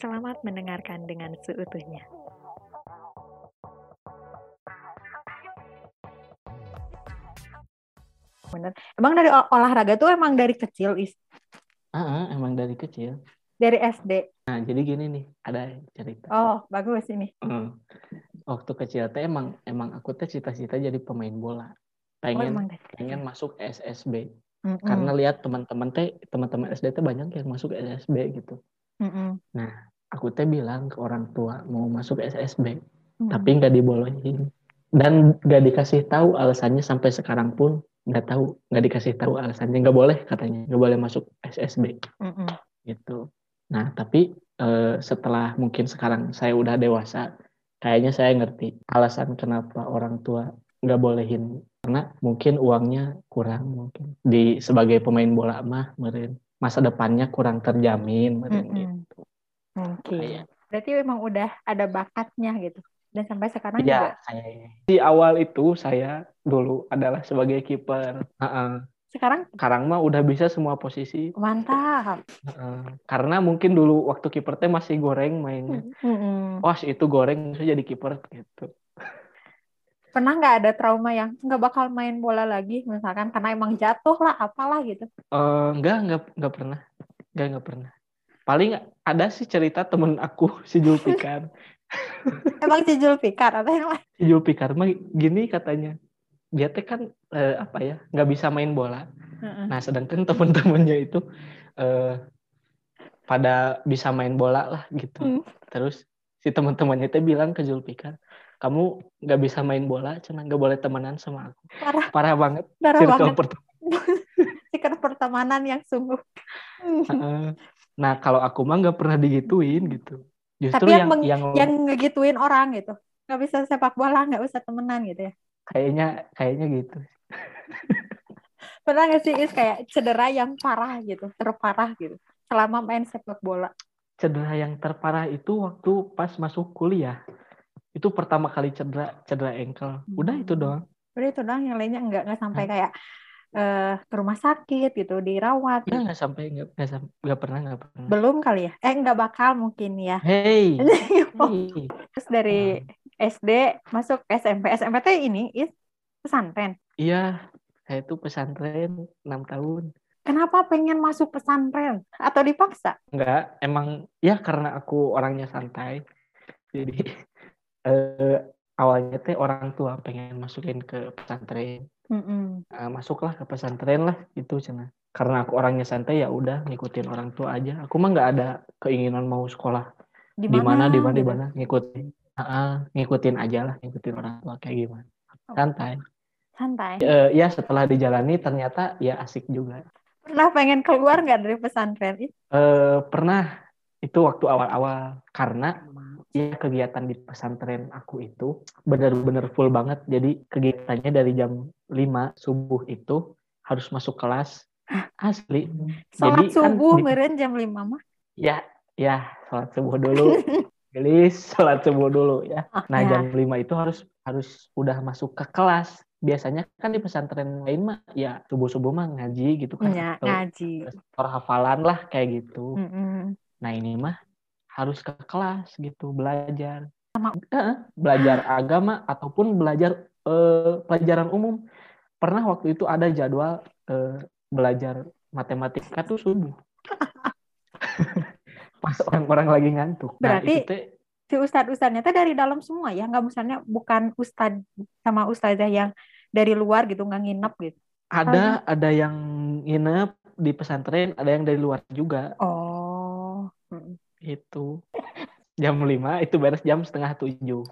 Selamat mendengarkan dengan seutuhnya. Bener. Emang dari ol- olahraga tuh emang dari kecil, Is? Ah, emang dari kecil. Dari SD. Nah, jadi gini nih, ada cerita. Oh, bagus ini. Hmm. Waktu kecil teh emang emang aku teh cita-cita jadi pemain bola. Oh, Pengen kecil. pengen masuk SSB. Mm-mm. Karena lihat teman-teman teh teman-teman SD teh banyak yang masuk SSB gitu. Mm-mm. Aku teh bilang ke orang tua mau masuk SSB, Mm. tapi nggak dibolehin. Dan nggak dikasih tahu alasannya sampai sekarang pun nggak tahu, nggak dikasih tahu alasannya nggak boleh katanya, nggak boleh masuk SSB. Mm-mm. gitu. Nah, tapi eh, setelah mungkin sekarang saya udah dewasa, kayaknya saya ngerti alasan kenapa orang tua nggak bolehin karena mungkin uangnya kurang mungkin di sebagai pemain bola mah meren masa depannya kurang terjamin meren Mm-mm. gitu. Mungkin. Kayak Berarti memang udah ada bakatnya gitu. Dan sampai sekarang juga. ya kayaknya. Di awal itu saya dulu adalah sebagai kiper. Heeh. Sekarang Sekarang mah udah bisa semua posisi. mantap. Heeh. Karena mungkin dulu waktu kiper teh masih goreng mainnya. Mm-mm. Wah, itu goreng bisa jadi kiper gitu. Pernah nggak ada trauma yang nggak bakal main bola lagi, misalkan karena emang jatuh lah, apalah gitu. Eh, enggak, enggak, enggak pernah. Enggak, enggak pernah. Paling ada sih cerita temen aku, si Julpikar. Emang si Julfikar atau yang lain? Si Julpikar mah gini katanya. Dia teh kan, eh, apa ya, nggak bisa main bola. Heeh. Nah, sedangkan temen-temennya itu eh, pada bisa main bola lah gitu. Hmm. Terus si teman-temannya teh bilang ke Julpikar, kamu nggak bisa main bola, cuma nggak boleh temenan sama aku. Parah, Parah banget. darah Circle banget. pertama. Sikap pertemanan yang sungguh. Nah, kalau aku mah nggak pernah digituin gitu. Justru Tapi yang yang meng- yang yang ngegituin orang gitu. Nggak bisa sepak bola, nggak usah temenan gitu ya. kayaknya kayaknya gitu. Pernah nggak sih Is kayak cedera yang parah gitu, terparah gitu, selama main sepak bola? Cedera yang terparah itu waktu pas masuk kuliah. Itu pertama kali cedera cedera ankle. Udah itu Hmm. doang. Udah itu doang, yang lainnya nggak nggak sampai kayak eh ke rumah sakit gitu, dirawat. Gitu. nggak sampai nggak nggak pernah nggak pernah. Belum kali ya? Eh nggak bakal mungkin ya. Hey, hey. Terus dari SD masuk SMP, SMP teh ini Is pesantren. Iya, saya tuh pesantren 6 tahun. Kenapa pengen masuk pesantren? Atau dipaksa? Enggak, emang ya karena aku orangnya santai. Jadi eh, awalnya teh orang tua pengen masukin ke pesantren. Mm-mm. Eh, masuklah ke pesantren lah itu cina. Karena aku orangnya santai ya udah ngikutin orang tua aja. Aku mah nggak ada keinginan mau sekolah Di mana di mana di gitu? mana ngikutin. Ah, ah, ngikutin aja lah, ngikutin orang tua kayak gimana. Santai. Santai. Eh, ya setelah dijalani ternyata ya asik juga. Pernah pengen keluar nggak dari pesantren? Eh, pernah itu waktu awal-awal karena ya kegiatan di pesantren aku itu benar-benar full banget. Jadi kegiatannya dari jam 5 subuh itu harus masuk kelas asli. Sholat Jadi kan subuh di- meren jam 5 mah. Ya, ya sholat subuh dulu. Gelis, sholat subuh dulu ya. Nah, Ya. jam 5 itu harus harus udah masuk ke kelas. Biasanya kan di pesantren lain mah ya subuh-subuh mah ngaji gitu kan. Ya, Atau ngaji. Tor hafalan lah kayak gitu. Mm-mm. Nah ini mah harus ke kelas gitu belajar, Eh, belajar agama ataupun belajar eh, pelajaran umum. Pernah waktu itu ada jadwal eh, belajar matematika tuh subuh. Pas orang-orang lagi ngantuk. Nah, Berarti- itu teh Si ustadz-ustadznya teh dari dalam semua ya, nggak misalnya bukan ustadz sama ustazah yang dari luar gitu nggak nginep gitu. ada ada yang nginep di pesantren, ada yang dari luar juga. Oh. Mm. Itu jam 5 itu beres jam setengah tujuh.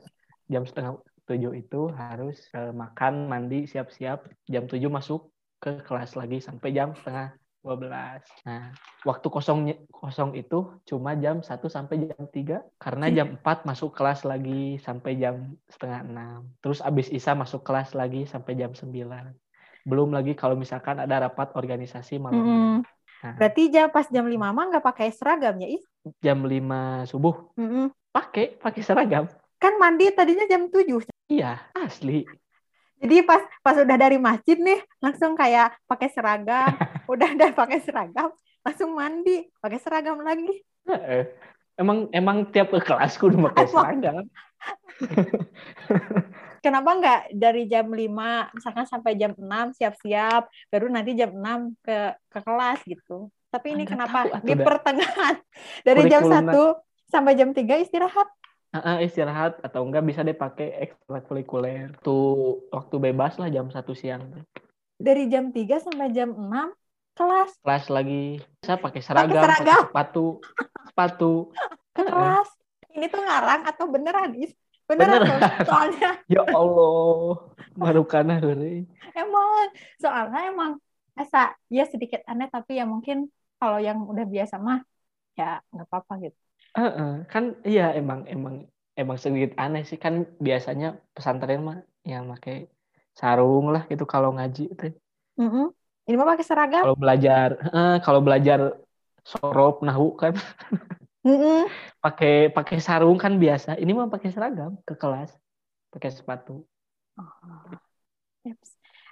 Jam setengah tujuh itu harus eh, makan, mandi, siap-siap. Jam 7 masuk ke kelas lagi sampai jam setengah 12. Nah, waktu kosongnya kosong itu cuma jam 1 sampai jam 3 karena jam 4 masuk kelas lagi sampai jam setengah 6. Terus abis Isa masuk kelas lagi sampai jam 9. Belum lagi kalau misalkan ada rapat organisasi malam. Mm-mm. Nah, Berarti jam pas jam 5 mah nggak pakai seragam ya, Is? Jam 5 subuh Mm-mm. pakai pakai seragam. Kan mandi tadinya jam 7. Iya, asli. Jadi pas pas udah dari masjid nih, langsung kayak pakai seragam, udah udah pakai seragam, langsung mandi, pakai seragam lagi. Heeh. emang emang tiap ke kelas kudu pakai seragam. Kenapa nggak dari jam 5 misalkan sampai jam 6 siap-siap, baru nanti jam 6 ke ke kelas gitu. Tapi ini kenapa di pertengahan dari jam. 1 sampai jam 3 istirahat. Heeh, istirahat atau enggak bisa deh pakai ekstrakurikuler. Tuh waktu bebas lah jam satu siang. Dari jam 3 sampai jam 6 kelas Kelas lagi bisa pakai seragam, pakai seragam. sepatu, sepatu. Heeh. kelas. Ini tuh ngarang atau beneran, Is? Beneran, Beneran. tuh. Soalnya Ya Allah, marukana heureuy. emang soalnya emang asa ya sedikit aneh tapi ya mungkin kalau yang udah biasa mah ya nggak apa-apa gitu. Heeh, kan iya emang emang emang sedikit aneh sih kan biasanya pesantren mah yang pakai sarung lah gitu kalau ngaji teh. Mm-mm. Ini mah pakai seragam. Kalau belajar, heeh, kalau belajar sorop nahu kan pakai pakai sarung kan biasa. Ini mah pakai seragam ke kelas, pakai sepatu. Oh.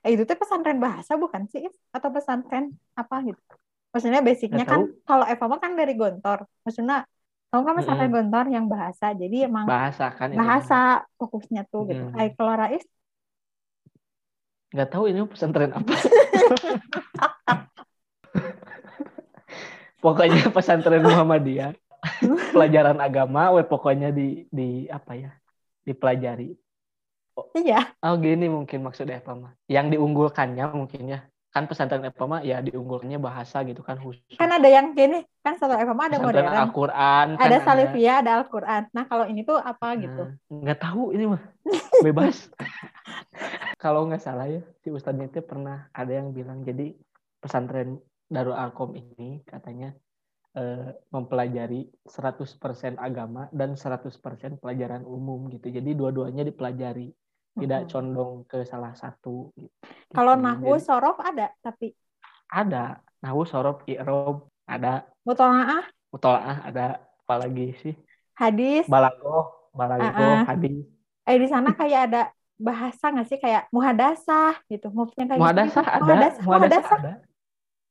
Eh, itu tuh pesantren bahasa bukan sih? Atau pesantren apa gitu? Maksudnya basicnya Nggak kan kalau Eva mah kan dari Gontor. Maksudnya kamu kan pesantren Gontor yang bahasa. Jadi emang Bahasa kan itu. bahasa fokusnya tuh gitu. Hmm. Ay, kalau Rais Nggak tahu ini pesantren apa. pokoknya pesantren Muhammadiyah. Pelajaran agama, we pokoknya di di apa ya? Dipelajari. iya. Oh gini mungkin maksudnya apa mah? Yang diunggulkannya mungkin ya. Kan pesantren apa mah ya diunggulkannya bahasa gitu kan khusus. Kan ada yang gini, kan satu Eva mah ada pesantren modern. Al-Qur'an kan ada Salafiyah, ada Al-Quran. Nah, kalau ini tuh apa gitu? Nah, nggak tahu ini mah bebas. Kalau nggak salah ya si Ustadznya itu pernah ada yang bilang jadi pesantren Darul Alkom ini katanya eh, mempelajari 100% agama dan 100% pelajaran umum gitu. Jadi dua-duanya dipelajari, tidak condong ke salah satu. gitu. Kalau Jadi nahwu sorof ada, tapi? Ada. Nahwu sorof i'rob ada. Mutolaah, mutolaah ada. Apalagi sih? Hadis, balagoh balagoh Ah, ah. hadis. Eh di sana kayak ada bahasa nggak sih? Kayak muhadasah gitu, maksudnya kayak muhadasah gitu. ada. Muhadasah, muhadasah muhadasah.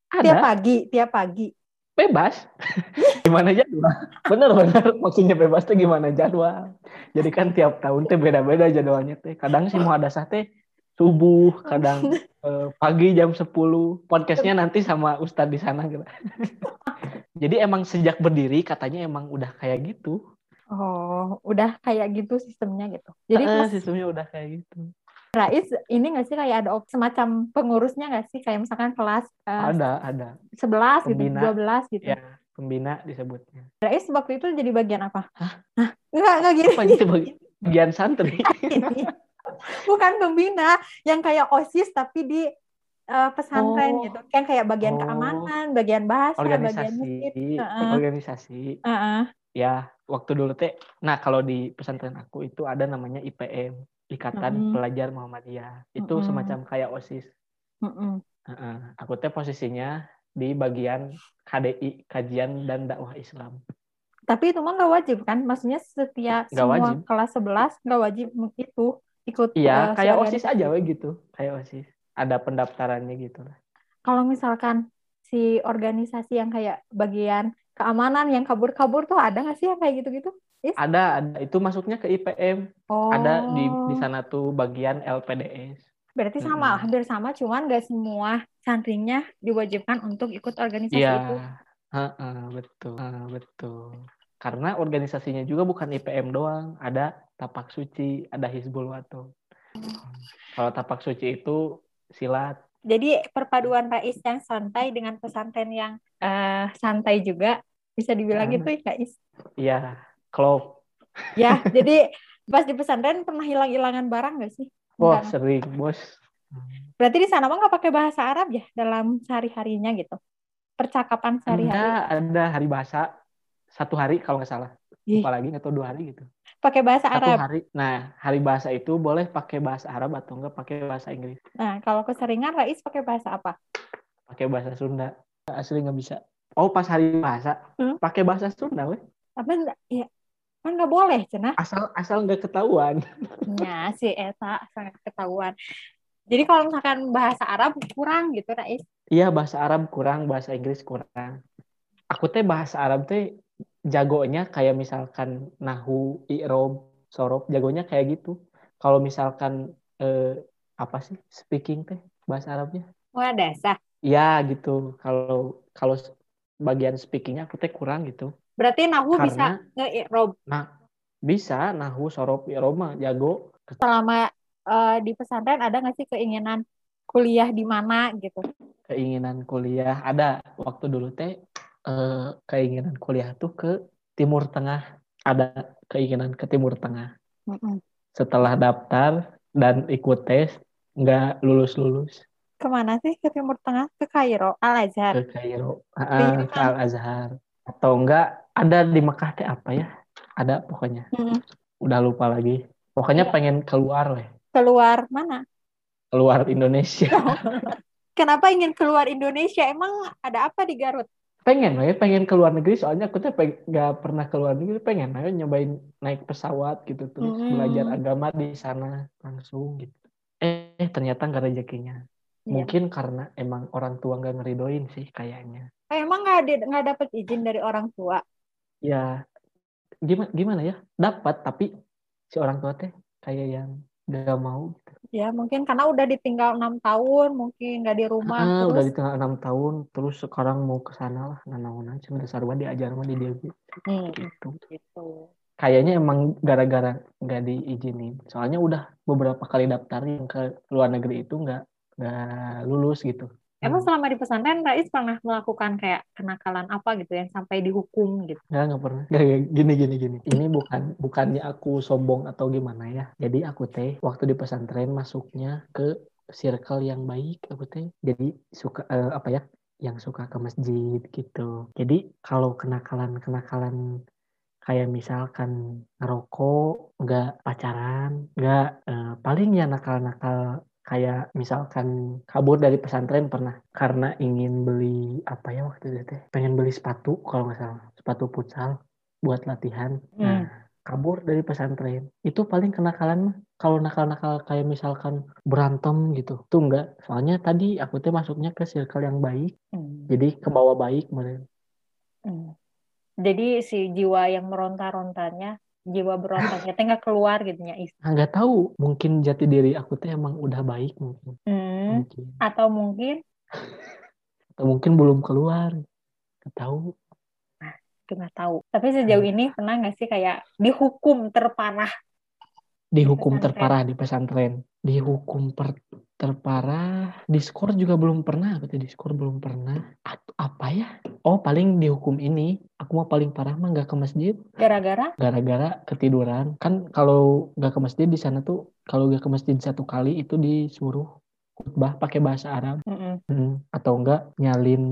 ada. Tiap pagi, tiap pagi. bebas. Gimana jadwal? Bener bener. Maksudnya bebas tuh gimana jadwal? Jadi kan tiap tahun teh beda beda jadwalnya teh kadang sih muhadasah teh subuh kadang eh, pagi jam 10 podcastnya nanti sama ustadz di sana gitu jadi emang sejak berdiri katanya emang udah kayak gitu Oh, udah kayak gitu sistemnya gitu. Jadi Eh, Mas sistemnya udah kayak gitu Rais ini nggak sih kayak ada semacam pengurusnya nggak sih kayak misalkan kelas eh, ada ada 11 gitu, Pembina. 12 gitu. ya pembina disebutnya Rais waktu itu jadi bagian apa? Hah? Enggak, enggak gini. apa itu bagi- bagian santri. Bukan pembina yang kayak OSIS tapi di eh, pesantren Oh. gitu. Yang kayak bagian Oh. keamanan, bagian bahasa, bagian organisasi masjid. Heeh. organisasi Heeh. ya waktu dulu teh nah kalau di pesantren aku itu ada namanya IPM Ikatan Mm-mm. Pelajar Muhammadiyah itu Mm-mm. semacam kayak OSIS Heeh. Heeh. aku teh posisinya di bagian KDI Kajian dan Dakwah Islam Tapi itu mah nggak wajib kan? Maksudnya setiap Nggak semua wajib. kelas 11 nggak wajib itu ikut iya eh, kayak. OSIS aja we gitu kayak OSIS ada pendaftarannya gitu lah Kalau misalkan si organisasi yang kayak bagian keamanan yang kabur-kabur tuh ada nggak sih yang kayak gitu-gitu? Is? ada ada itu masuknya ke IPM Oh. ada di di sana tuh bagian LPDS Berarti sama, Mm-mm. hampir sama, cuman nggak semua santrinya diwajibkan untuk ikut organisasi Iya, itu. Heeh, betul, Heeh, betul. Karena organisasinya juga bukan IPM doang, ada Tapak Suci, ada Hizbul Wato. Kalau Tapak Suci itu silat, Jadi perpaduan Rais yang santai dengan pesantren yang eh, santai juga bisa dibilang Ah. gitu ya Is. ya klop. Ya, jadi pas di pesantren pernah hilang-hilangan barang nggak sih? Wah Enggak. sering bos. Berarti di sana mah nggak pakai bahasa Arab ya dalam sehari-harinya gitu. Percakapan sehari-hari. Enggak, ada hari bahasa satu hari kalau nggak salah. Lupa lagi atau dua hari gitu. Pakai bahasa Satu Arab. hari. Nah, hari bahasa itu boleh pakai bahasa Arab atau enggak pakai bahasa Inggris. Nah, kalau keseringan Rais pakai bahasa apa? Pakai bahasa Sunda. Asli nggak bisa. Oh, pas hari bahasa, Hmm. pakai bahasa Sunda, weh. Apa enggak? Ya, kan nggak boleh, cenah. Asal asal nggak ketahuan. Ya, si Eta sangat ketahuan. Jadi kalau misalkan bahasa Arab kurang gitu, Rais. Iya bahasa Arab kurang, bahasa Inggris kurang. Aku teh bahasa Arab teh jagonya kayak misalkan nahu, i'rob, sorob, jagonya kayak gitu. Kalau misalkan eh, apa sih speaking teh bahasa Arabnya? Wah dasar. Ya gitu. Kalau kalau bagian speakingnya aku teh kurang gitu. Berarti nahu Karena- bisa nge-i'rob Nah bisa nahu, sorob, i'rob mah jago. selama eh, di pesantren ada nggak sih keinginan kuliah di mana gitu? Keinginan kuliah ada waktu dulu teh eh, keinginan kuliah tuh ke Timur Tengah. Ada keinginan ke Timur Tengah. Mm-mm. Setelah daftar dan ikut tes nggak lulus lulus Ke mana sih ke Timur Tengah? Ke Kairo, Al Azhar. ke Kairo Ah, Keinginan. ke Al Azhar atau enggak ada di Mekah teh apa ya ada pokoknya Mm-mm. udah lupa lagi pokoknya Iya. pengen keluar weh Keluar mana? keluar Indonesia Kenapa ingin keluar Indonesia? Emang ada apa di Garut? Pengen weh pengen keluar negeri soalnya aku tuh nggak pernah keluar negeri pengen ayo nyobain naik pesawat gitu terus Hmm. belajar agama di sana langsung gitu eh ternyata nggak rezekinya Iya. mungkin karena emang orang tua nggak ngeridoin sih kayaknya Eh, emang nggak nggak dapet izin dari orang tua? ya gimana gimana ya dapat tapi si orang tua teh kayak yang gak mau gitu. Ya mungkin karena udah ditinggal enam tahun, mungkin nggak di rumah Ah, terus. udah di tengah enam tahun terus sekarang mau ke sana lah nanaon aja udah sarwa diajar mah di dia Hmm, gitu gitu. kayaknya emang gara-gara nggak diizinin soalnya udah beberapa kali daftar yang ke luar negeri itu nggak nggak lulus gitu Emang Hmm. selama di pesantren Rais pernah melakukan kayak kenakalan apa gitu yang sampai dihukum gitu? Nggak, nggak pernah. Nggak, nggak, gini, gini, gini. Ini bukan bukannya aku sombong atau gimana ya. Jadi aku teh waktu di pesantren masuknya ke circle yang baik aku teh. Jadi suka eh, apa ya? Yang suka ke masjid gitu. Jadi kalau kenakalan-kenakalan kayak misalkan ngerokok, nggak pacaran, nggak eh, paling ya nakal-nakal kayak misalkan kabur dari pesantren pernah karena ingin beli apa ya waktu itu teh? Pengen beli sepatu kalau nggak salah sepatu futsal buat latihan. Nah kabur dari pesantren. Itu paling kenakalan mah kalau nakal-nakal kayak misalkan berantem gitu. Tuh enggak soalnya tadi aku teh masuknya ke circle yang baik Hmm. jadi ke bawah baik Hmm. Jadi si jiwa yang meronta-rontanya, jiwa berontaknya teh nggak keluar gitu ya nggak tahu. Mungkin jati diri aku teh emang udah baik mungkin. Hmm. mungkin. Atau mungkin? Atau mungkin belum keluar. Nggak tahu. Itu nggak tahu. Tapi sejauh ini pernah nggak sih kayak dihukum terparah? Dihukum pesantren. terparah di pesantren. Dihukum per- terparah diskor juga belum pernah. Berarti diskor belum pernah. At- apa ya? Oh paling dihukum ini aku mah paling parah mah nggak ke masjid. Gara-gara? Gara-gara ketiduran. Kan kalau nggak ke masjid di sana tuh kalau nggak ke masjid satu kali itu disuruh khutbah pakai bahasa Arab. Mm-mm. Hmm, atau enggak nyalin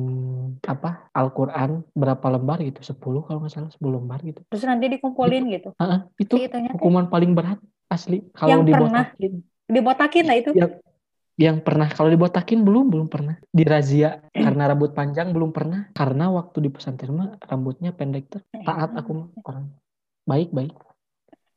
apa Al-Quran berapa lembar gitu 10 kalau nggak salah 10 lembar gitu. Terus nanti dikumpulin gitu. Ah, ah, itu Itunya teh hukuman paling berat asli Yang kalau pernah. dibotakin dibotakin lah itu. yang yang pernah kalau dibotakin belum belum pernah dirazia karena rambut panjang belum pernah karena waktu di pesantren mah rambutnya pendek tuh taat aku orang baik baik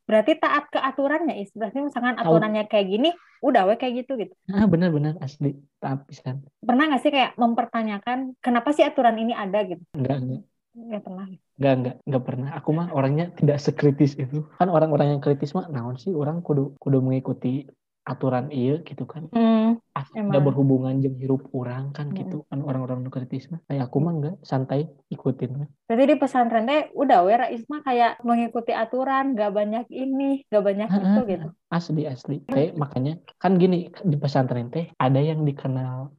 Berarti taat ke aturannya Is. Berarti misalkan aturannya kayak gini, udah we kayak gitu gitu. ah benar benar asli taat pisan Pernah nggak sih kayak mempertanyakan kenapa sih aturan ini ada gitu? enggak enggak Nggak pernah. enggak enggak enggak pernah. Aku mah orangnya tidak sekritis itu. Kan orang-orang yang kritis mah naon sih? Orang kudu kudu mengikuti aturan iya gitu kan. Hmm, nggak berhubungan jeung hirup orang kan Mm-mm. gitu. Kan orang-orang nu kritis mah. Kayak aku mah enggak santai ikutin mah. Berarti di pesantren teh udah we Rais mah kayak mengikuti aturan, nggak banyak ini, nggak banyak itu gitu. asli asli. Teh makanya kan gini di pesantren teh ada yang dikenal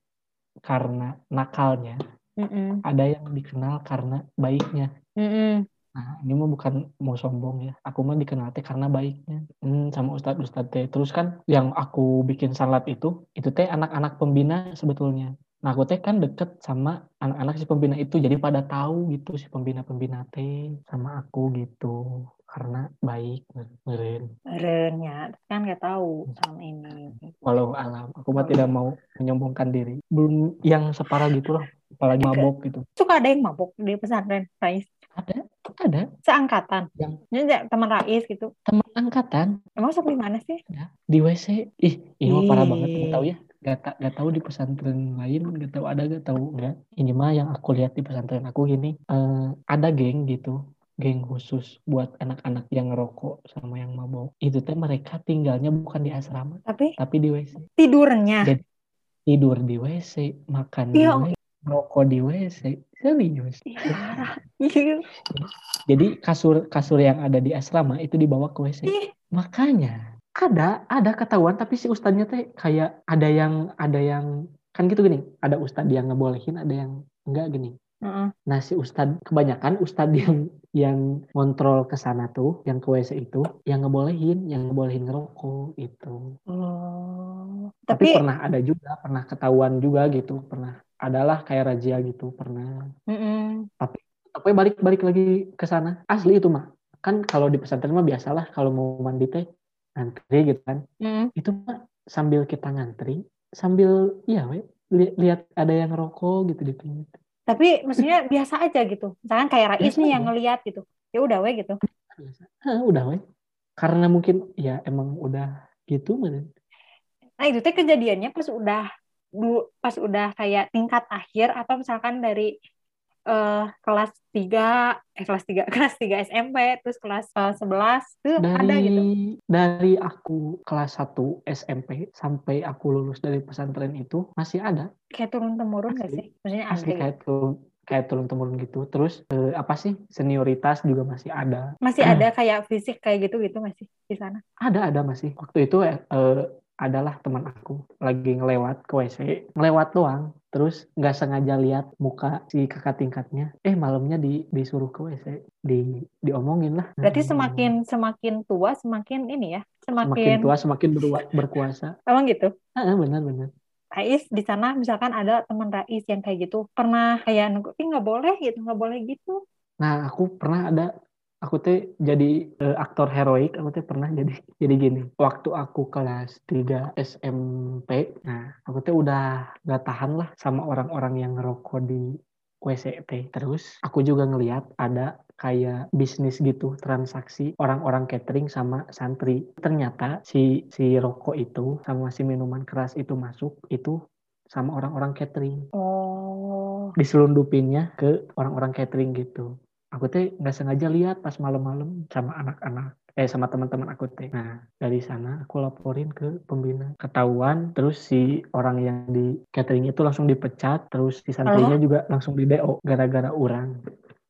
karena nakalnya Mm-mm. ada yang dikenal karena baiknya. Mm-mm. nah ini mah bukan mau sombong ya. Aku mah dikenal teh karena baiknya. Hmm, sama ustadz ustadz teh. Terus kan yang aku bikin salat itu itu teh anak-anak pembina sebetulnya. Nah aku teh kan deket sama anak-anak si pembina itu jadi pada tahu gitu si pembina-pembina teh sama aku gitu. Karena baik meren Merenya, kan nggak tahu sama ini. walau alam aku mah tidak mau menyombongkan diri. Belum yang separah gitu lah apalagi mabok gitu Suka ada yang mabuk di pesantren, Rais. ada ada Seangkatan. Yang- Ini ya, teman Rais gitu. teman angkatan Emang di mana sih? ya, di WC ih ini mah parah banget nggak tahu ya gak, ta- gak tahu di pesantren lain gak tahu ada gak tahu enggak ini mah yang aku lihat di pesantren aku gini eh, ada geng gitu geng khusus buat anak-anak yang ngerokok sama yang mabok. Itu teh mereka tinggalnya bukan di asrama, Tapi tapi di WC. tidurnya. Jadi tidur di WC, makan di Iya, WC, rokok di WC. Serius. Jadi kasur kasur yang ada di asrama itu dibawa ke WC. Ih, Makanya ada ada ketahuan tapi si ustadznya teh kayak ada yang ada yang kan gitu gini. Ada ustadz yang ngebolehin, ada yang enggak gini. Nah si ustadz kebanyakan ustadz yang yang ngontrol ke sana tuh, yang ke WC itu, yang ngebolehin, yang ngebolehin ngerokok itu. Oh. Tapi, Tapi, pernah ada juga, pernah ketahuan juga gitu, pernah adalah kayak razia gitu, pernah. Mm-mm. Tapi balik-balik lagi ke sana, asli itu mah. Kan kalau di pesantren mah biasalah kalau mau mandi teh ngantri gitu kan. Mm-mm. Itu mah sambil kita ngantri, sambil iya we, li- lihat ada yang ngerokok gitu di pinggir. Tapi maksudnya biasa aja gitu. Misalkan kayak Rais Biasa nih yang aja. ngeliat gitu. Ya udah we gitu. Biasa. Hah, udah we. Karena mungkin ya emang udah gitu meren. Nah itu teh kejadiannya pas udah du- pas udah kayak tingkat akhir atau misalkan dari eh, kelas 3 eh kelas 3 kelas 3 SMP terus kelas eh, 11 tuh ada dari gitu. dari aku kelas 1 SMP sampai aku lulus dari pesantren itu masih ada Kayak turun temurun gak sih? Maksudnya ada asli gitu. kayak turun kayak turun temurun gitu terus eh, apa sih senioritas juga masih ada Masih ada kayak fisik kayak gitu gitu masih di sana. ada ada masih waktu itu eh, eh, adalah teman aku. Lagi ngelewat ke WC ngelewat doang. Terus nggak sengaja lihat muka si kakak tingkatnya. Eh malamnya di disuruh ke WC di diomongin lah. Berarti Hmm. semakin semakin tua semakin ini ya, semakin semakin tua semakin berwa- berkuasa. Emang gitu. ah benar benar. Rais di sana misalkan ada teman Rais yang kayak gitu. Pernah kayak nunggu, nggak boleh gitu, nggak boleh gitu. Nah, aku pernah ada aku teh jadi eh, aktor heroik, aku teh pernah jadi jadi gini. Waktu aku kelas 3 SMP, nah aku teh udah gak tahan lah sama orang-orang yang ngerokok di WC teh. Terus aku juga ngeliat ada kayak bisnis gitu transaksi orang-orang catering sama santri. Ternyata si si rokok itu sama si minuman keras itu masuk itu sama orang-orang catering Oh, diselundupinnya ke orang-orang catering gitu. Aku teh nggak sengaja lihat pas malam-malam sama anak-anak eh sama teman-teman aku teh. Nah dari sana aku laporin ke pembina. Ketahuan terus si orang yang di catering itu langsung dipecat. Terus si santrinya juga langsung di DO gara-gara orang.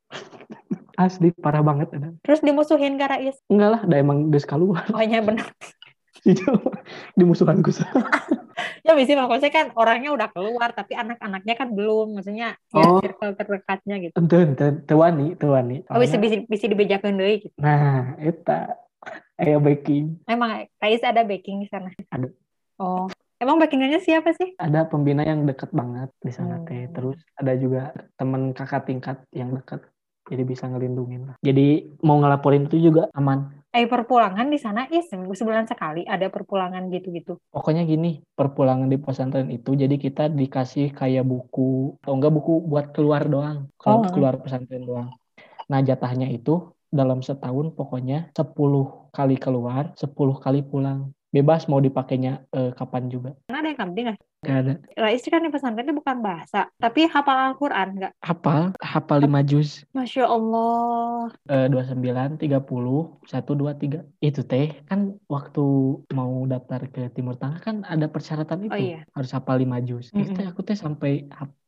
Asli parah banget ada. terus dimusuhin Rais. Enggak lah, udah emang geus keluar. Oh iya benar. Dimusuhanku sih. Ya bisa maksudnya kan orangnya udah keluar tapi anak-anaknya kan belum, maksudnya ya Oh. circle terdekatnya gitu. Ente, ente, tewani, tewani. Oh bisa bisa, bisa dibejakeun deui gitu. Nah, eta. Ayo baking. Emang Rais ada backing di sana? Ada. Oh, emang backingannya siapa sih? ada pembina yang deket banget di sana teh Hmm. terus ada juga teman kakak tingkat yang deket jadi bisa ngelindungin lah. Jadi mau ngelaporin itu juga aman. Eh perpulangan di sana is seminggu sebulan sekali. Ada perpulangan gitu-gitu. pokoknya gini perpulangan di pesantren itu jadi kita dikasih kayak buku atau enggak buku buat keluar doang. Kalau Oh. keluar pesantren doang. Nah jatahnya itu dalam setahun pokoknya 10 kali keluar 10 kali pulang bebas mau dipakainya eh, kapan juga Karena ada yang ngerti nggak? Gak ada Rais kan di pesantrennya bukan bahasa, tapi hafal Al-Quran nggak? hafal hafal 5 juz Masya Allah. eh, 29, 30, 1, 2, 3. Itu teh kan waktu mau daftar ke Timur Tengah kan ada persyaratan itu. Oh iya. Harus hafal 5 juz. Itu Mm-mm. teh aku teh sampai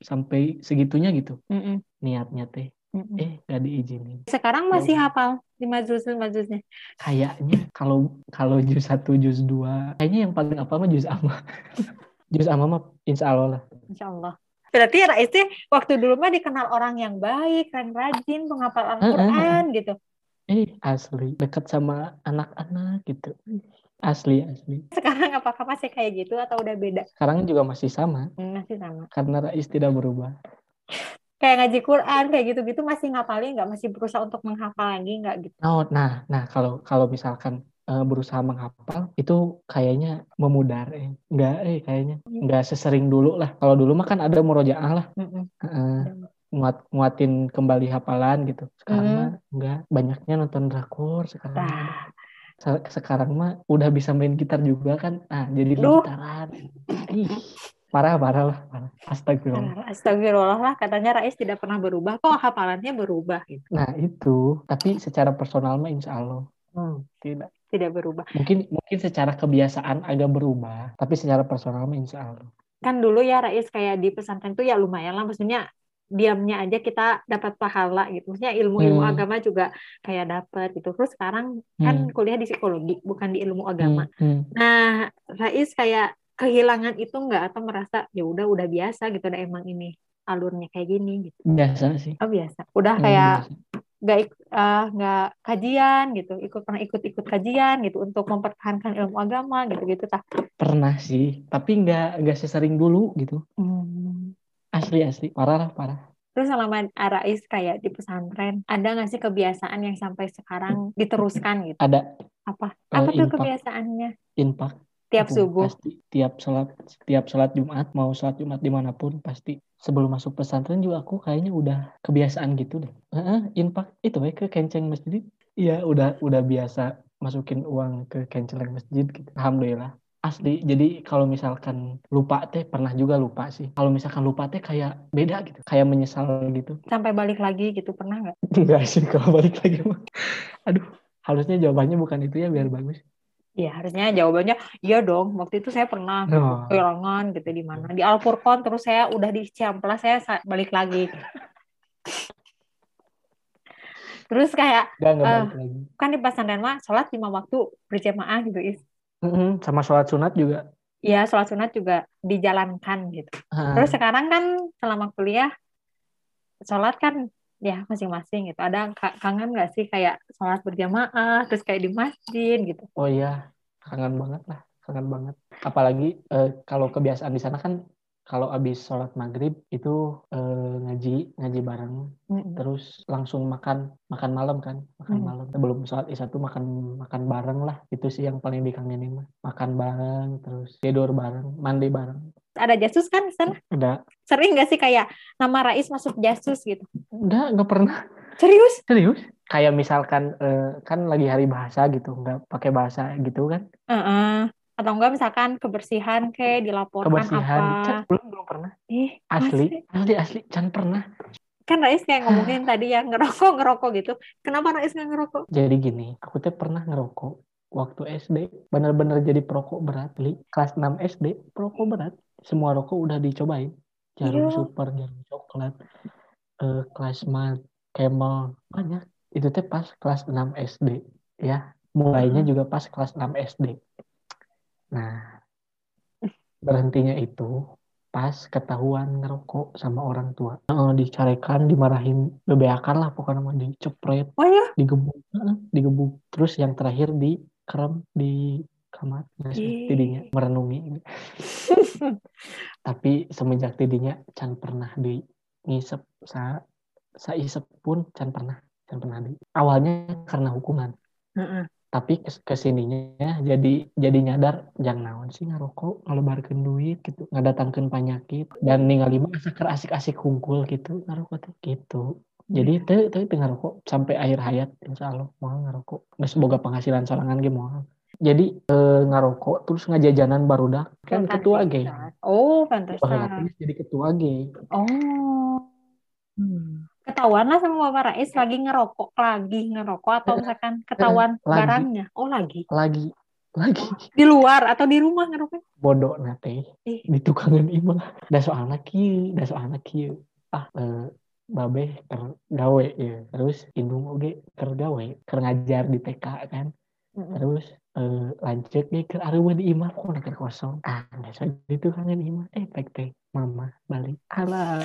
sampai segitunya gitu Mm-mm, niatnya teh. Eh, gak diizinin. Sekarang masih hafal lima juz lima juznya. Kayaknya kalau kalau juz 1, juz 2, kayaknya yang paling apa mah juz amma. juz amma mah insya Allah lah. Insya Allah. Berarti Rais teh waktu dulu mah dikenal orang yang baik, yang rajin, penghafal Al-Quran gitu. Eh, asli. Dekat sama anak-anak gitu. Asli, asli. Sekarang apakah masih kayak gitu atau udah beda? Sekarang juga masih sama. Hmm, masih sama. Karena Rais tidak berubah. Kayak ngaji Quran kayak gitu-gitu masih ngapalin nggak? Masih berusaha untuk menghafal lagi nggak gitu? Oh, nah, nah kalau kalau misalkan eh, berusaha menghafal itu kayaknya memudar, eh. Enggak, eh kayaknya enggak sesering dulu lah. Kalau dulu mah kan ada murojaah lah, Mm-mm. Heeh. nguat nguatin kembali hafalan gitu. Sekarang Mm. mah enggak, banyaknya nonton drakor sekarang. Nah, Se- Sekarang mah udah bisa main gitar juga kan. Nah, jadi gitaran. Ih, parah parah lah parah astagfirullah Astagfirullah lah katanya Rais tidak pernah berubah kok hafalannya berubah gitu. nah itu tapi secara personal mah insya Allah Hmm, tidak tidak berubah. mungkin mungkin secara kebiasaan agak berubah tapi secara personal mah insya Allah Kan dulu ya Rais kayak di pesantren tuh ya lumayan lah maksudnya diamnya aja kita dapat pahala gitu. Maksudnya ilmu-ilmu Hmm. agama juga kayak dapat gitu. Terus sekarang kan Hmm. kuliah di psikologi bukan di ilmu agama. Hmm, hmm. Nah, Rais kayak kehilangan itu nggak atau merasa ya udah udah biasa gitu udah emang ini alurnya kayak gini gitu. biasa sih Oh biasa. Udah Hmm, kayak nggak eh, nggak kajian gitu, ikut pernah ikut-ikut kajian gitu untuk mempertahankan ilmu agama gitu-gitu tah. pernah sih tapi nggak nggak sesering dulu gitu Hmm. asli asli parah lah parah Terus selama Arais kayak di pesantren, ada nggak sih kebiasaan yang sampai sekarang diteruskan gitu? ada Apa? Eh, Apa tuh impak. kebiasaannya? infak Tiap Aku subuh. pasti. Tiap sholat tiap sholat Jumat mau sholat Jumat di mana pun pasti. Sebelum masuk pesantren juga aku kayaknya udah kebiasaan gitu deh. Heeh, infak. Itu ya ke kenceng masjid. Iya udah udah biasa masukin uang ke kenceng masjid gitu. Alhamdulillah. Asli jadi kalau misalkan lupa teh pernah juga lupa sih. Kalau misalkan lupa teh kayak beda gitu. Kayak menyesal gitu. Sampai balik lagi gitu pernah nggak? enggak sih kalau balik lagi mah. Aduh harusnya jawabannya bukan itu ya biar bagus Iya harusnya jawabannya iya dong. Waktu itu saya pernah Oh. kehilangan gitu di mana di Alfurqon terus saya udah di Ciamplas saya sa- balik lagi. Terus kayak balik lagi kan di pesantren mah sholat lima waktu berjamaah gitu is. Mm-mm, sama sholat sunat juga Iya sholat sunat juga dijalankan gitu. Ah. Terus sekarang kan selama kuliah sholat kan ya masing-masing gitu. Ada ka- kangen nggak sih kayak sholat berjamaah terus kayak di masjid gitu. Oh iya, kangen banget lah, kangen banget. Apalagi eh, kalau kebiasaan di sana kan kalau habis sholat maghrib itu eh, ngaji ngaji bareng, Mm-mm. terus langsung makan makan malam kan, makan Hmm. malam. Sebelum sholat isya tuh makan makan bareng lah. Itu sih yang paling dikangenin mah. Makan bareng, terus tidur bareng, mandi bareng. Ada jasus kan di sana? Udah, Sering nggak sih kayak nama Rais masuk jasus gitu? udah nggak pernah Serius? serius. Kayak misalkan eh, kan lagi hari bahasa gitu, nggak pakai bahasa gitu kan? Heeh. Atau enggak misalkan kebersihan kayak dilaporkan Kebersihan, apa? Can, belum belum pernah. Ih, Asli, masih. asli asli, can pernah. Kan Rais kayak ngomongin tadi ya ngerokok ngerokok gitu. Kenapa Rais nggak ngerokok? Jadi gini, aku tuh pernah ngerokok waktu SD, bener-bener jadi perokok berat, li. Kelas 6 SD, perokok berat. Semua rokok udah dicobain. Jarum Iya. super, jarum coklat, kelas mat, camel, banyak. Itu teh pas kelas 6 SD, ya. Mulainya juga pas kelas 6 SD. Nah, berhentinya itu pas ketahuan ngerokok sama orang tua. Eh, dicarekan, dimarahin, bebeakan lah pokoknya mah dicepret Oh ya? digebuk digebuk terus yang terakhir di kerem di kamar Ih. tidinya merenungi. Tapi semenjak tidinya can pernah di ngisep. Sa saisep pun can pernah can pernah di. Awalnya karena hukuman. Tapi kes ke sininya jadi jadi nyadar jangan naon sih ngarokok? Ngalebarkeun duit gitu ngadatangkeun penyakit dan ningali mah asa keur asik-asik hungkul gitu ngarokok gitu jadi teu teu teu ngarokok sampai akhir hayat insya Allah. Mau ngarokok geus boga penghasilan sorangan ge moal jadi eh, ngarokok terus ngajajanan barudak kan ketua ge. Oh, teh jadi ketua ge. Oh. Hmm. Ketahuan lah sama Bapak Rais lagi ngerokok, lagi ngerokok atau misalkan ketahuan lagi. barangnya. Oh, lagi. lagi. Lagi. Di luar atau di rumah ngerokok? bodoh nate. Ih. di tukangan imah da soalna kieu da soalna kieu ah eh, babe keur gawe ya. Terus indung oge keur gawe keur ngajar di TK kan. Terus eh, lanjut nih ke areueuh di imah kok keur kosong. Ah biasa itu kangen imah eh pek teh mama balik. Alah.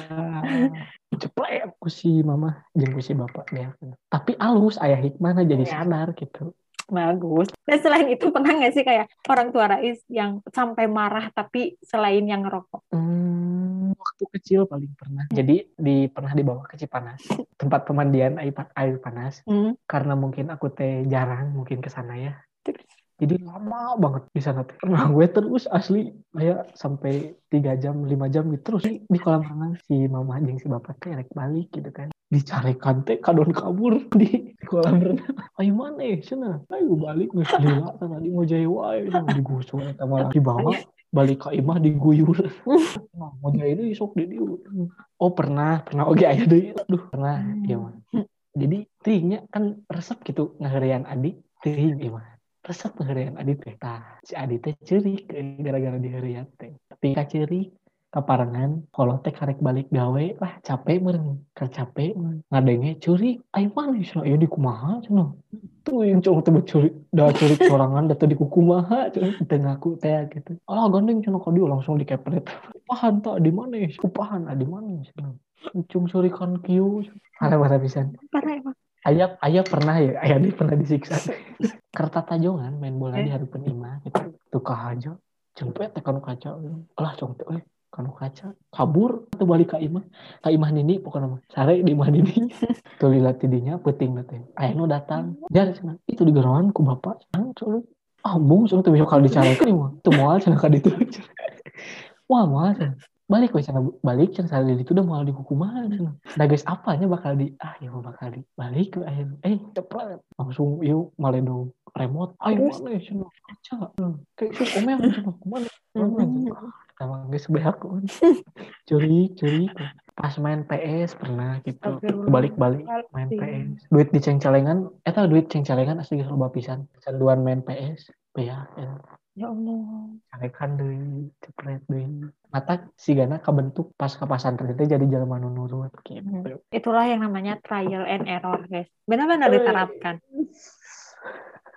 Ceplek ku si mama jeung ku si bapak dia. Tapi alus ayah hikmahna jadi Iya. sadar gitu. Bagus. Dan selain itu pernah nggak sih kayak orang tua Rais yang sampai marah tapi selain yang ngerokok? Hmm, waktu kecil paling pernah. Jadi di pernah dibawa ke Cipanas, tempat pemandian air, air panas. Hmm. Karena mungkin aku teh jarang mungkin ke sana ya. Jadi lama banget di sana teh. Nah, gue terus asli kayak sampai tiga jam, lima jam gitu terus di, kolam renang si mama jeung si bapak teh rek balik gitu kan. Dicarekan teh kadon kabur di kolam renang. Ayo mana cenah? Ayo balik geus lila tadi mau jaya wae digusung eta malah dibawa balik ke imah diguyur. Nah, mau ini sok di oh pernah pernah. Oke ayah deh aduh pernah. Ya mah jadi tingnya kan resep gitu ngaharian adik ting ya mah resep ngaharian adik teh tah. Si adik teh cerik gara-gara diharian teh. Tapi kacerik kaparangan kalau teh karek balik gawe lah capek meren kan capek ngadenge curi ayo mana sih ayo di kumaha cina tuh yang cowok tuh curi dah curi sorangan dah di kumaha cina kita ngaku teh gitu. Alah gandeng cina kau dia langsung dikepret upahan tak di mana sih upahan ah di mana cina cung curi kan kiu. Ada mana bisa ayah ayah pernah ya? Ayah ini pernah disiksa. Kerta tajongan main bola di hari penima gitu. Tukah aja. Jempet tekan kaca. Lah cong teh kanu kaca kabur atau balik ke imah. Ke imah nini pokoknya mah. Sare di imah nini. Tuh lihat tidinya peting nanti ayah nu datang. Jadi cina itu di gerawan ku bapak. Cina culu ambung cina tuh bisa kalau dicarikan imah. Tuh mual cina kadi itu wah mual cina balik wes cina balik cina sare itu udah mual dihukuman cina nah guys apanya bakal di ah ya bakal di balik ke ayah eh cepet langsung yuk maledo remote. Ayo mana cina kaca. Kayak sih omel cina ke mana emang gak sebehak curi curi. Pas main PS pernah gitu. Balik-balik main PS duit di ceng-celengan. Eh tau duit ceng-celengan asli gak loba pisan. Canduan main PS ya ya Allah. Carekan deh cepret deh mata si Gana kebentuk pas ke pasantren itu jadi jalan nurut gitu. Hmm. itulah yang namanya trial and error guys. Benar-benar diterapkan.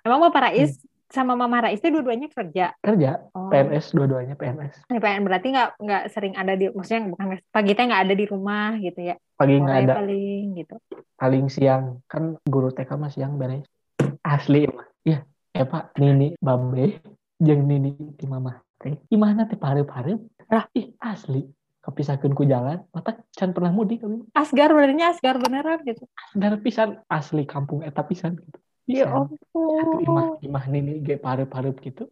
Emang mau para is sama Mama Rais itu dua-duanya kerja? Kerja, oh. PNS dua-duanya PNS. Ini PNS berarti nggak nggak sering ada di, maksudnya bukan pagi teh nggak ada di rumah gitu ya? Pagi nggak ada. Paling gitu. Paling siang kan guru TK mah siang beres. Asli mah. Iya, ya Pak, Nini Bambe, jeng Nini di Mama teh. Gimana teh pare-pare? Ah, ih asli kepisahkan ku jalan mata can pernah mudik kami asgar benernya asgar beneran gitu asgar pisan asli kampung eta pisan gitu Ya ampun. Imah, imah nini ge parep-parep gitu.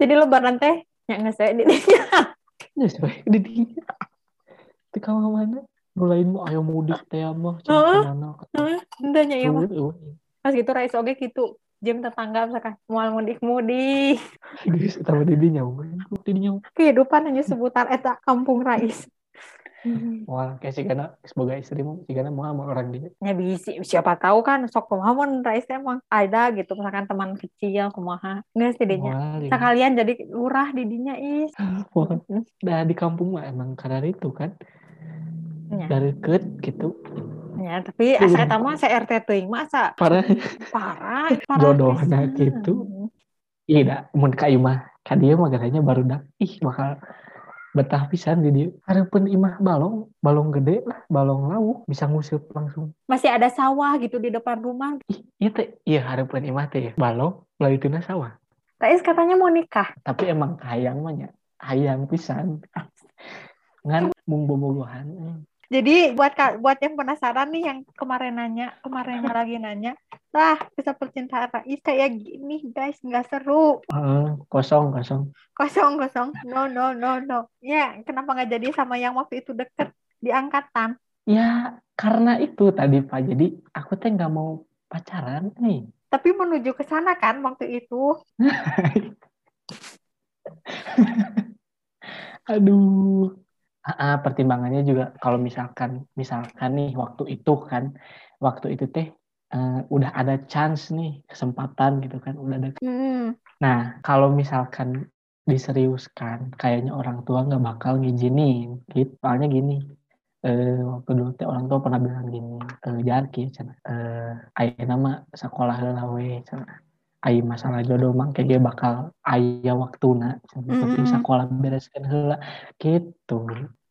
Jadi lebaran teh yang ngesek di dinya. Ngesek di dinya. Di kamar mana? Mulain mau ayo mudik teh mah. Heeh. Heeh. Endanya ya mah. Pas gitu Rais oge gitu. Jam tetangga misalkan mual mudik-mudik. Guys, eta di dinya. Di dinya. Kehidupan hanya seputar eta kampung Rais. Wah, kayak sih karena sebagai istrimu, sih karena mau sama orang dia. Ya bisa, siapa tahu kan sok kumaha mun Rais emang ada gitu misalkan teman kecil kumaha. Enggak sih dinya. Sekalian jadi lurah di dinya is. Wah, nah di kampung mah emang karena itu kan. Ya. Dari ket gitu. Ya, tapi asa eta mah RT teuing mah asa parah. Parah, parah jodohnya gitu. Iya, mun ka mah ka dia mah baru dak. Ih, bakal betah pisan di dia harapan imah balong balong gede lah balong lauk bisa ngusip langsung. Masih ada sawah gitu di depan rumah. Ih iya teh. Iya harapan imah teh balong lah itu sawah. Tais katanya mau nikah. Tapi emang hayang mahnya hayang pisan. Ngan mung bobogohan jadi buat buat yang penasaran nih yang kemarin nanya, kemarin lagi nanya, lah bisa percintaan Rais kayak gini guys nggak seru. Uh, kosong kosong. Kosong kosong. No no no no. Ya kenapa nggak jadi sama yang waktu itu deket di angkatan? Ya karena itu tadi Pak. Jadi aku teh nggak mau pacaran nih. Tapi menuju ke sana kan waktu itu. Aduh, uh, pertimbangannya juga kalau misalkan misalkan nih waktu itu kan waktu itu teh uh, udah ada chance nih kesempatan gitu kan udah ada mm. nah kalau misalkan diseriuskan kayaknya orang tua nggak bakal ngizinin. Gitu soalnya gini uh, waktu dulu teh orang tua pernah bilang gini uh, jarki cina uh, ayah nama sekolah lawe cina Ayo masalah jodoh mang kayak bakal ayah waktu nak mm-hmm. sekolah bereskan hela gitu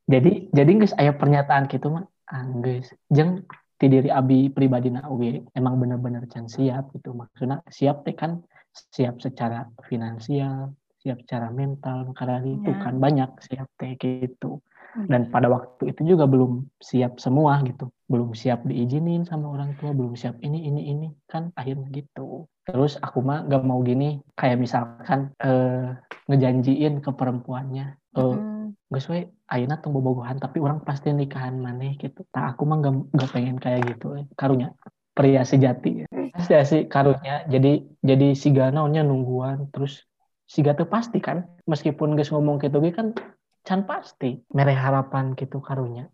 jadi jadi guys ayah pernyataan gitu mah ah, guys jeng ti diri abi pribadi na oke emang bener-bener can siap gitu. Maksudnya siap teh kan siap secara finansial siap secara mental karena itu ya. kan banyak siap teh gitu. Dan pada waktu itu juga belum siap semua gitu. Belum siap diizinin sama orang tua belum siap ini ini ini kan akhirnya gitu. Terus aku mah gak mau gini kayak misalkan eh, ngejanjiin ke perempuannya eh, gak sesuai Aina tunggu bobogohan tapi orang pasti nikahan maneh gitu. Tak aku mah gak, gak pengen kayak gitu eh. karunya pria sejati pasti sih karunya. Jadi jadi si ganaonnya nungguan terus siga teu pasti kan. Meskipun guys ngomong gitu ge kan can pasti. Mere harapan gitu karunya.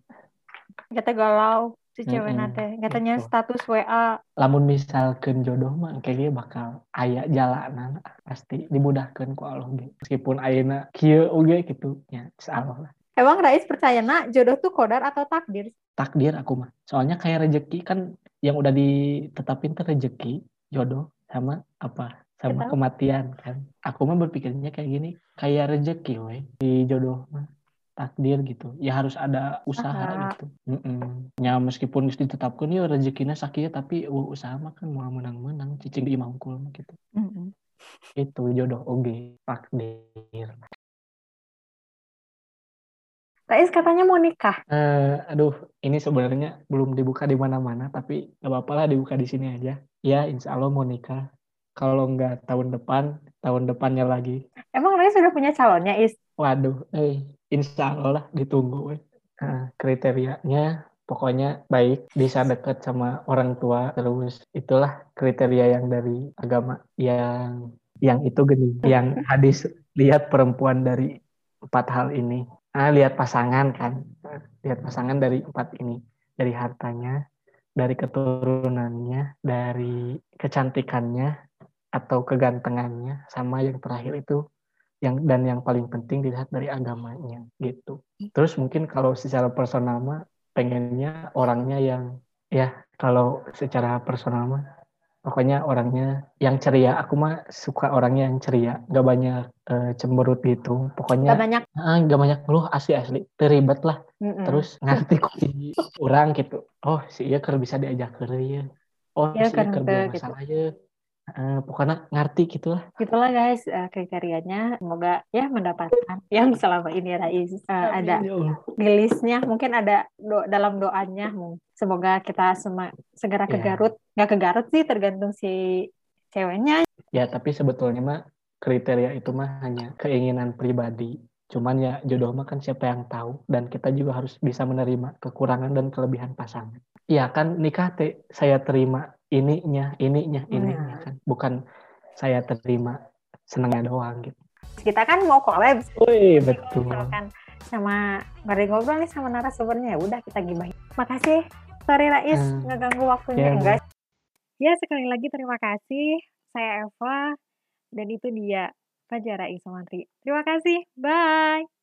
Kita galau si cewek Mm-mm, nate. Katanya gitu. status WA. lamun misalkan jodoh mah kayaknya bakal aya jalanan pasti dimudahkan ku Allah ge meskipun ayeuna kieu oge gitu ya Allah lah Emang Rais percaya nak jodoh tuh kodar atau takdir? takdir aku mah soalnya kayak rezeki kan yang udah ditetapin tuh rezeki jodoh sama apa sama Betul. kematian kan aku mah berpikirnya kayak gini kayak rezeki we di jodoh mah takdir gitu ya harus ada usaha Usaha. gitu Mm-mm. ya meskipun geus ditetapkan ya rezekinya sakit tapi uh, usaha mah kan mau menang-menang cicing di imangkul mah gitu Mm-mm. itu jodoh oge takdir Rais katanya mau nikah. Eh, aduh, ini sebenarnya belum dibuka di mana-mana, tapi gak apa-apa lah dibuka di sini aja. Ya, insya Allah mau nikah. Kalau nggak tahun depan, tahun depannya lagi. Emang Rais sudah punya calonnya, Is? Waduh, eh, insya Allah lah ditunggu. weh. Nah, kriterianya pokoknya baik, bisa dekat sama orang tua, terus itulah kriteria yang dari agama yang yang itu gini, yang hadis lihat perempuan dari empat hal ini. Ah, lihat pasangan kan, Nah, lihat pasangan dari empat ini, dari hartanya, dari keturunannya, dari kecantikannya atau kegantengannya, sama yang terakhir itu yang dan yang paling penting dilihat dari agamanya gitu. Terus mungkin kalau secara personal mah pengennya orangnya yang ya kalau secara personal mah pokoknya orangnya yang ceria. Aku mah suka orangnya yang ceria, gak banyak eh, cemberut gitu. Pokoknya Gak banyak. ah, gak banyak ngeluh asli asli, terlibat lah. Mm-mm. Terus ngerti kok orang gitu. Oh si iya keur bisa diajak ya. Oh Iya, si iya gitu. masalah ya. Eh, pokoknya ngerti gitu lah. Gitulah guys eh, kriterianya. Semoga ya mendapatkan yang selama ini Rais eh, ada Amin, ya di listnya. Mungkin ada do- dalam doanya. Semoga kita sema- segera ke Iya. Garut. Nggak ke Garut sih, tergantung si ceweknya. Ya, tapi sebetulnya mah kriteria itu mah hanya keinginan pribadi. Cuman ya jodoh mah kan siapa yang tahu dan kita juga harus bisa menerima kekurangan dan kelebihan pasangan. Iya kan nikah teh saya terima ininya, ininya, ininya kan. Bukan saya terima senangnya doang gitu. Kita kan mau collab Wih, betul. misalkan sama ngobrol nih sama narasumbernya ya udah kita gibahin. Makasih. Sorry Rais Hmm. ngeganggu waktunya Ya, enggak. Ya sekali lagi terima kasih. Saya Eva dan itu dia Fajar Rais Samantri. Terima kasih. Bye.